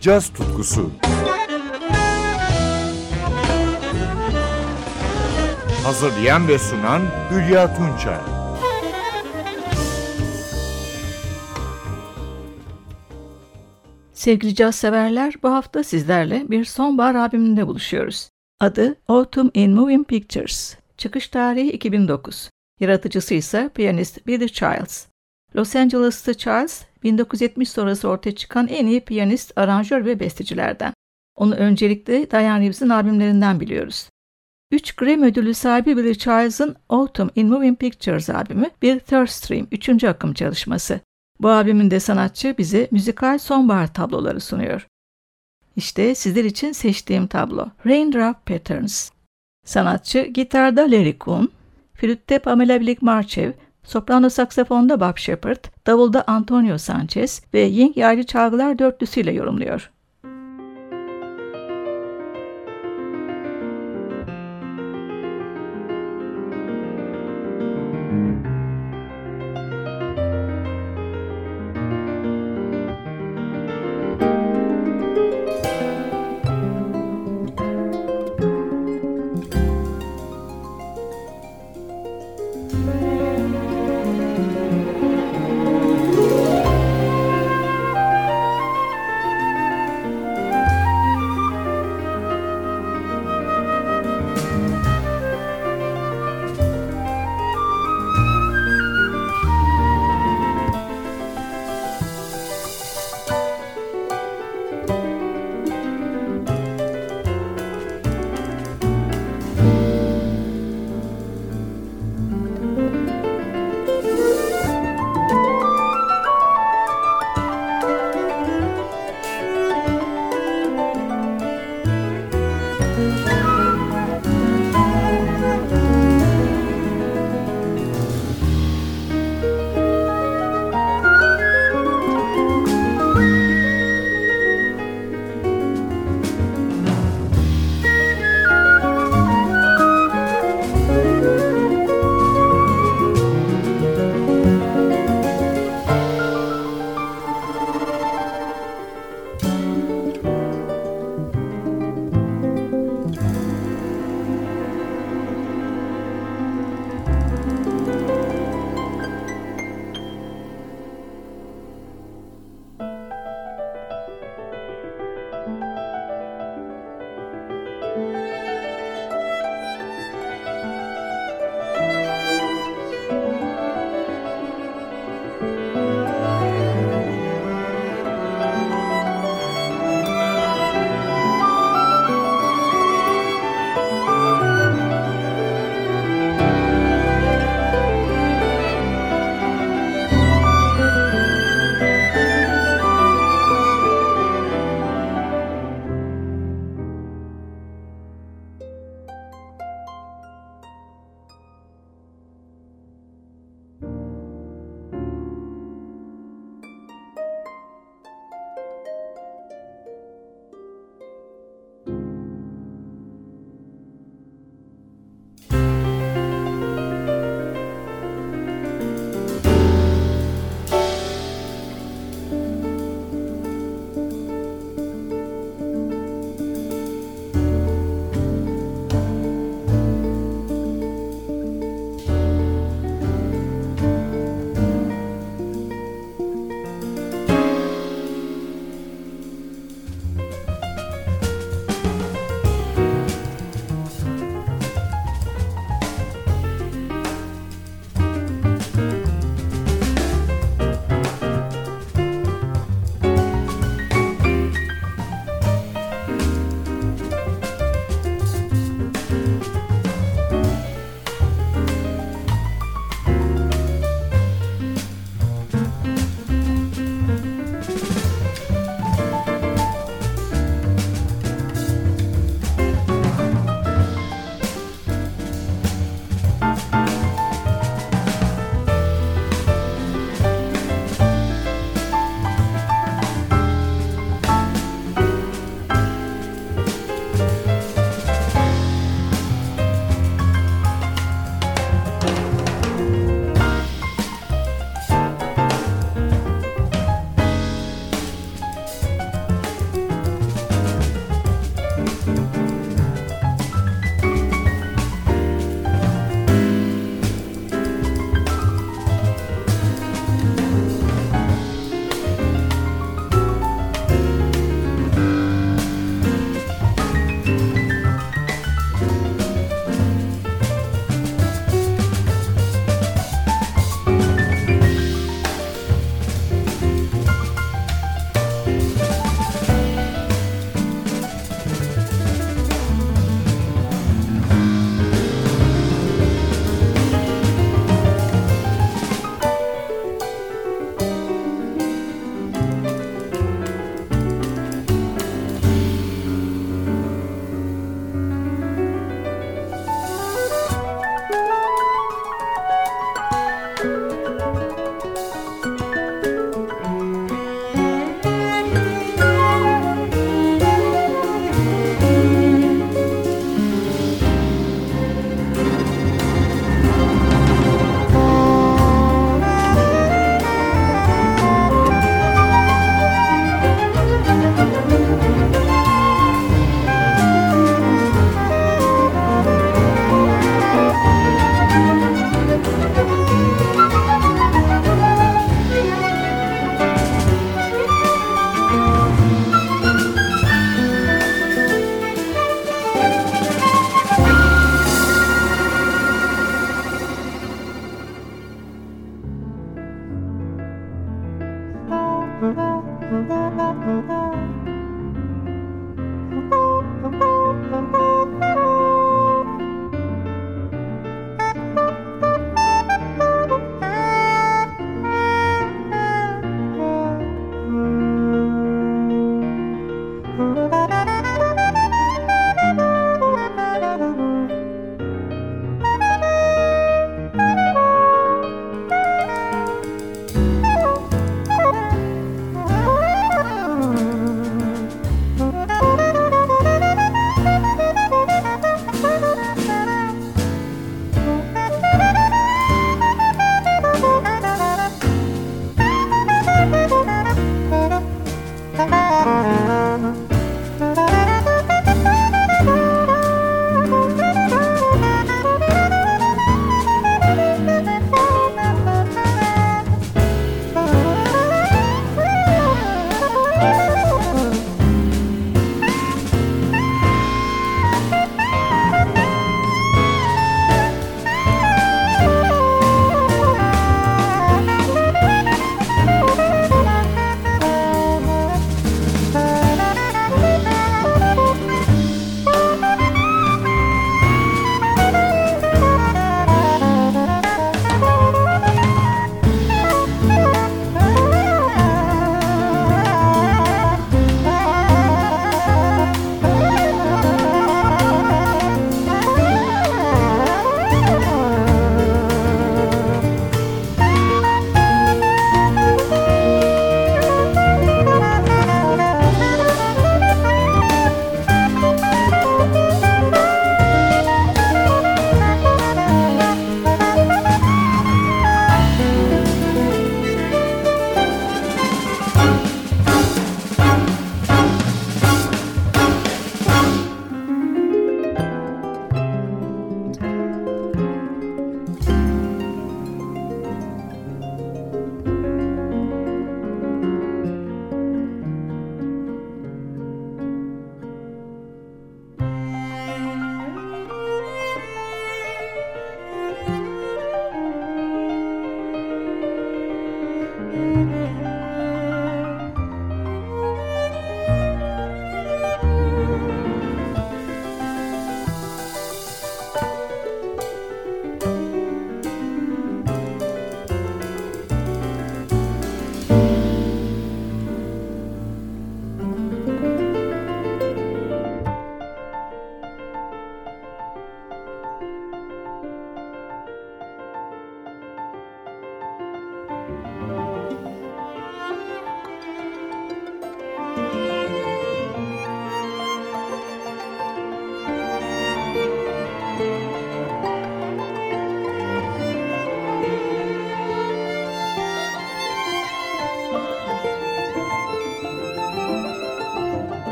caz tutkusu. Hazırlayan ve sunan Hülya Tunçay. Sevgili caz severler, bu hafta sizlerle bir sonbahar albümünde buluşuyoruz. Adı Autumn in Moving Pictures. Çıkış tarihi 2009. Yaratıcısı ise piyanist Billy Childs. Los Angeles'ta Childs, 1970 sonrası ortaya çıkan en iyi piyanist, aranjör ve bestecilerden. Onu öncelikle Diane Reeves'in albümlerinden biliyoruz. 3 Grammy ödülü sahibi Billy Childs'ın Autumn in Moving Pictures albümü bir third stream, üçüncü akım çalışması. Bu albümünde sanatçı bize müzikal sonbahar tabloları sunuyor. İşte sizler için seçtiğim tablo Raindrop Patterns. Sanatçı gitarda Larry Kuhn, flütte Pamela Blik-Marchev, soprano saksafonda Bob Shepard, davulda Antonio Sanchez ve Ying yaylı çalgılar dörtlüsüyle yorumluyor.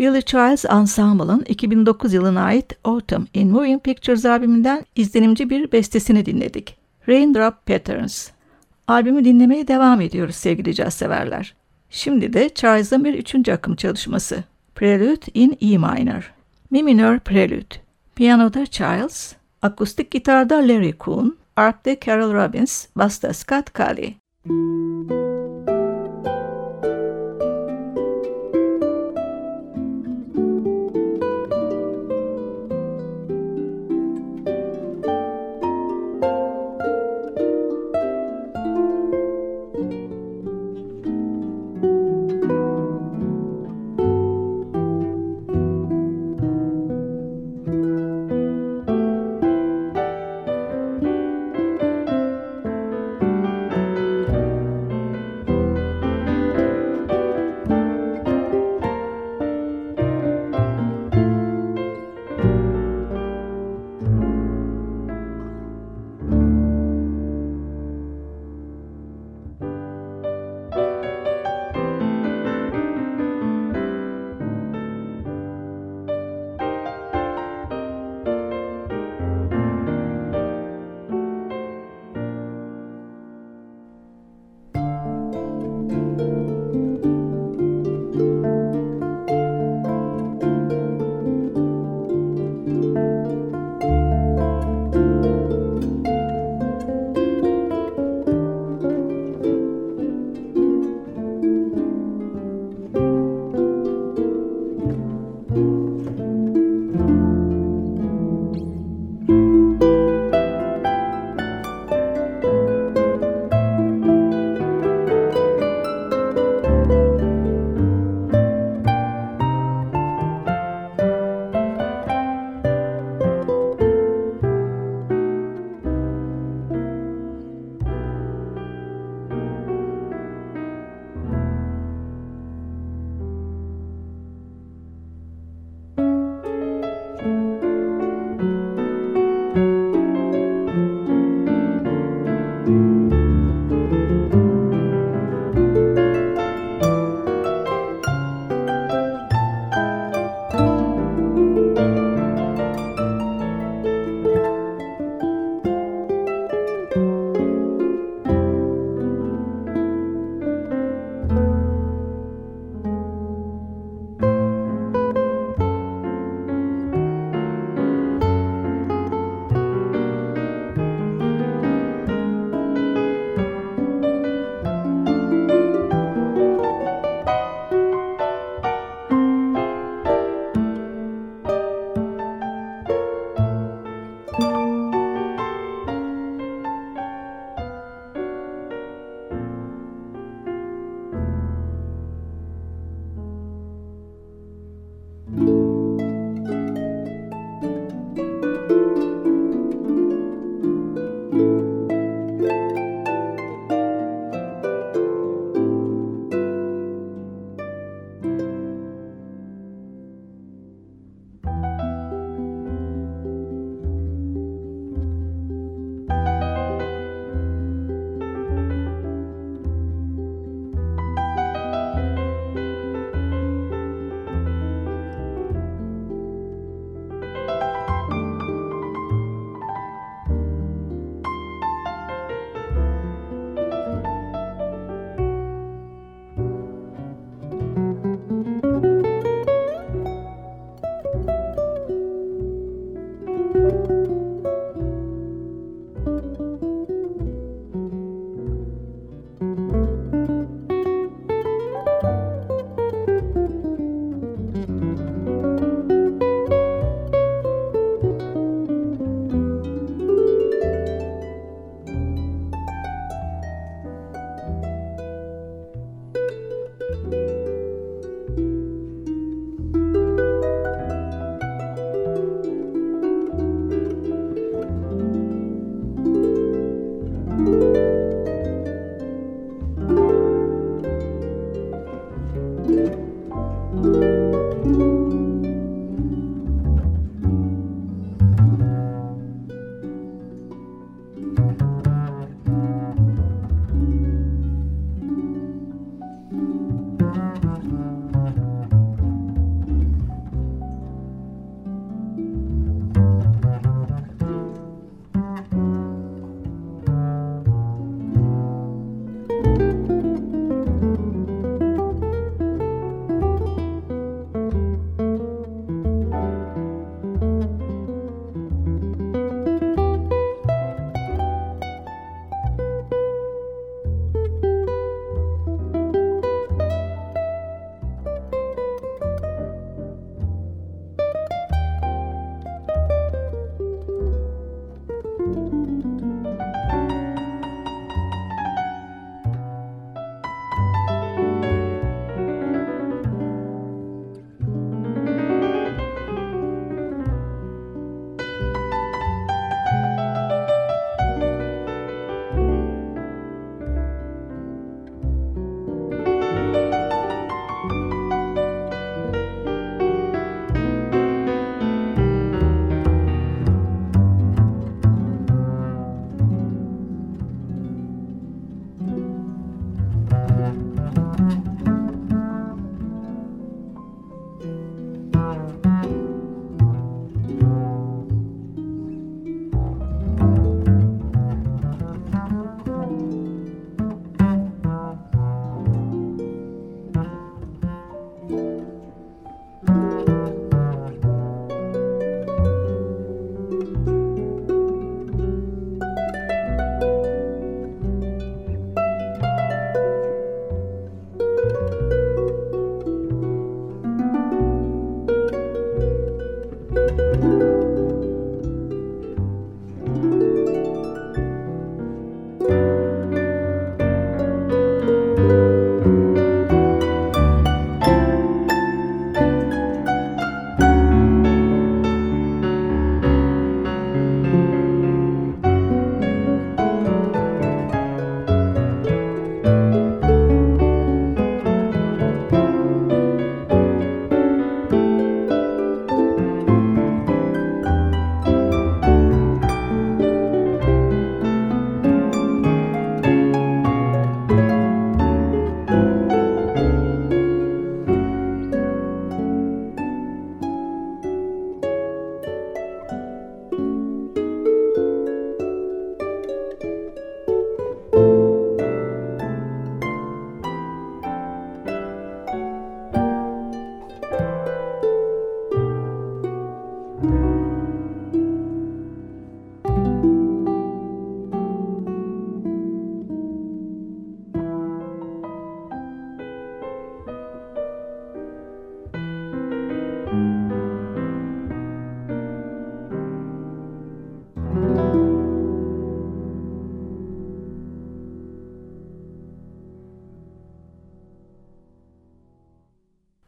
Billy Childs Ensemble'ın 2009 yılına ait Autumn in Moving Pictures albümünden izlenimci bir bestesini dinledik. Raindrop Patterns. Albümü dinlemeye devam ediyoruz sevgili caz severler. Şimdi de Childs'ın bir üçüncü akım çalışması. Prelude in E minor. Mi minor Prelude. Piyanoda Childs, akustik gitarda Larry Kuhn, arp'te Carol Robbins, basta Scott Colley. Müzik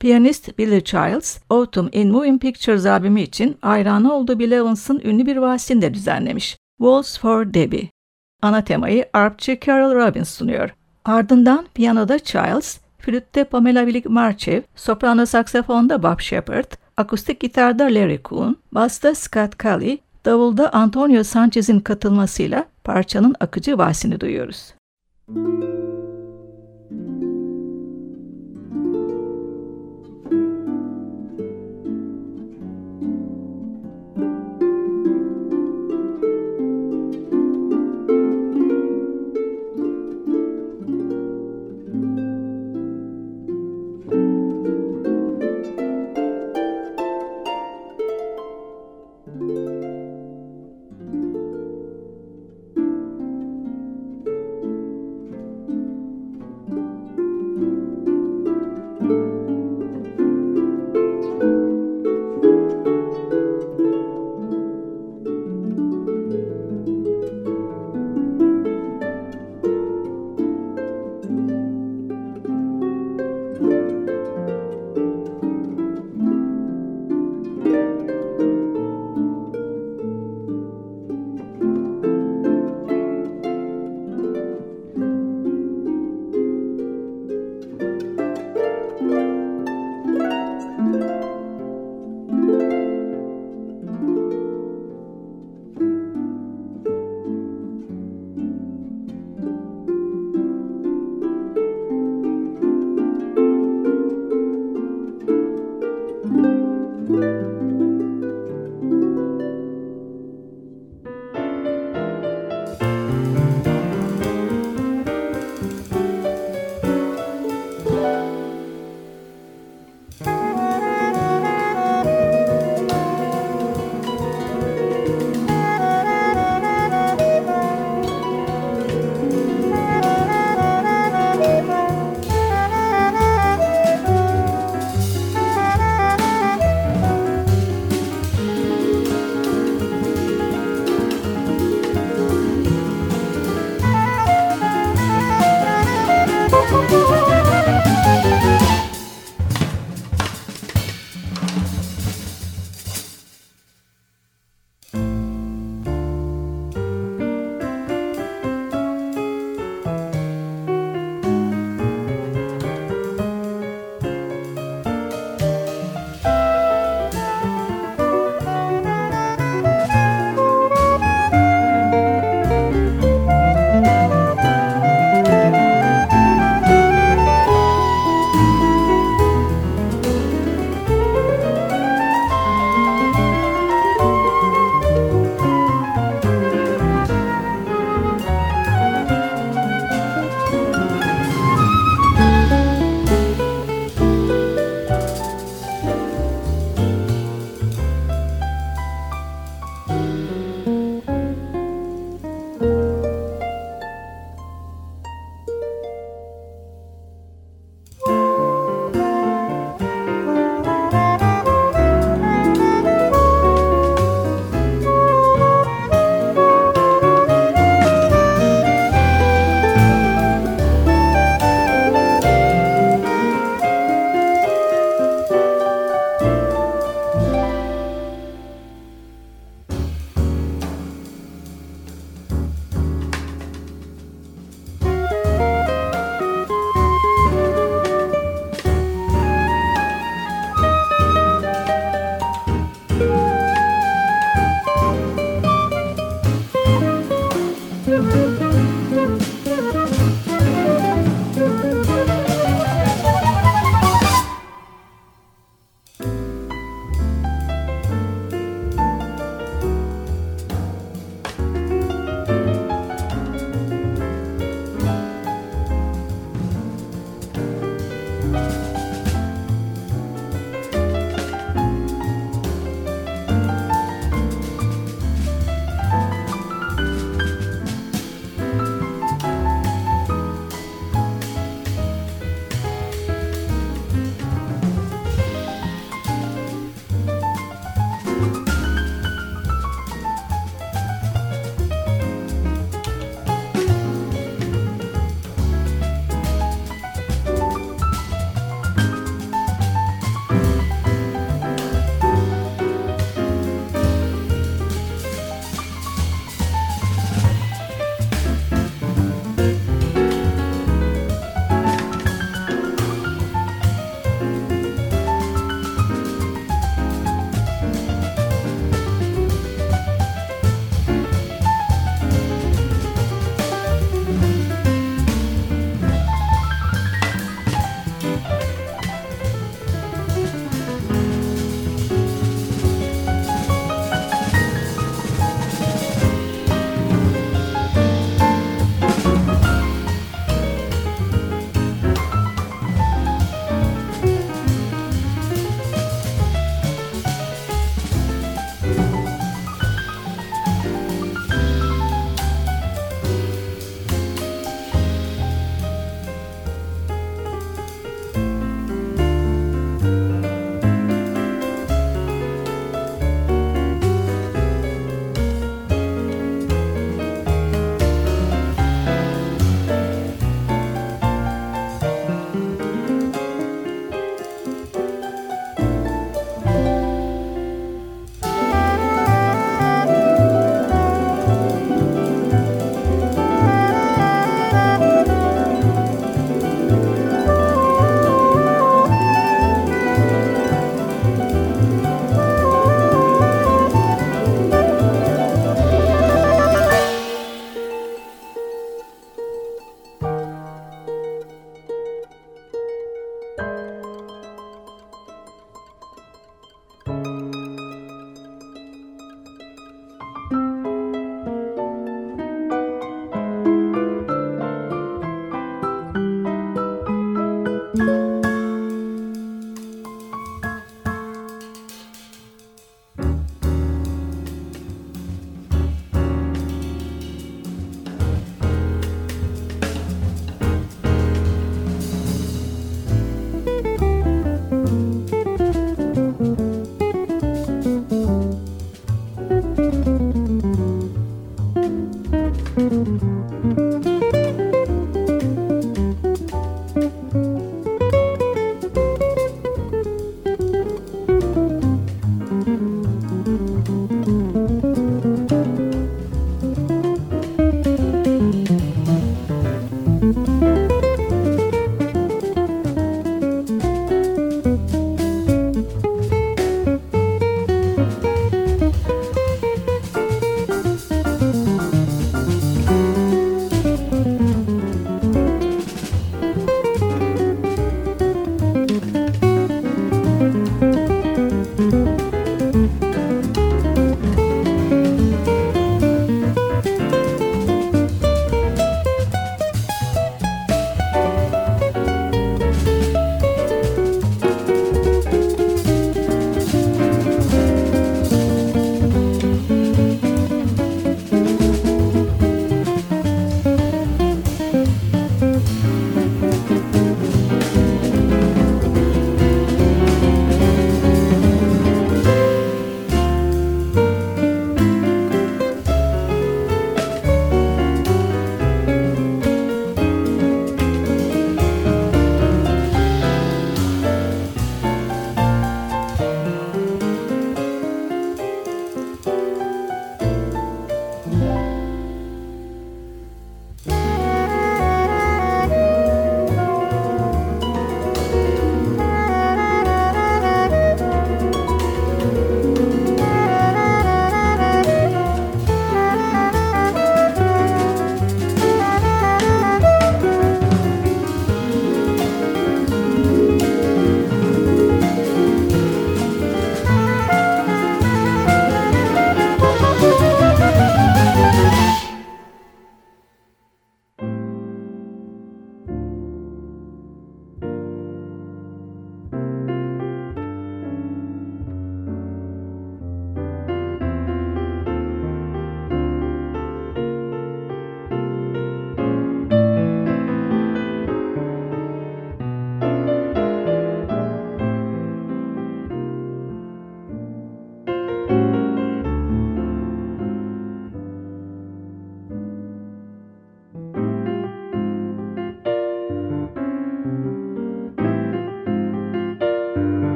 Piyanist Billy Childs, Autumn in Moving Pictures albümü için hayranı olduğu Bill Evans'ın ünlü bir valsini de düzenlemiş. Waltz for Debbie. Ana temayı arpçı Carol Robbins sunuyor. Ardından piyanoda Childs, flütte Pamela Willig-Marchev, soprano saksafonda Bob Shepard, akustik gitarda Larry Kuhn, basta Scott Kelly, davulda Antonio Sanchez'in katılmasıyla parçanın akıcı valsini duyuyoruz. Müzik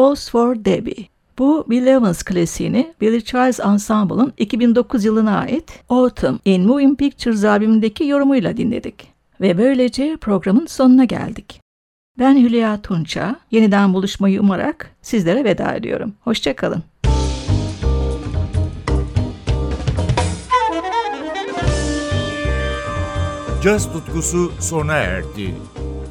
Waltz for Debbie. Bu Bill Evans klasiğini Billy Childs Ensemble'ın 2009 yılına ait Autumn in Moving Pictures albümündeki yorumuyla dinledik. Ve böylece programın sonuna geldik. Ben Hülya Tunça, yeniden buluşmayı umarak sizlere veda ediyorum. Hoşçakalın. Caz tutkusu sona erdi.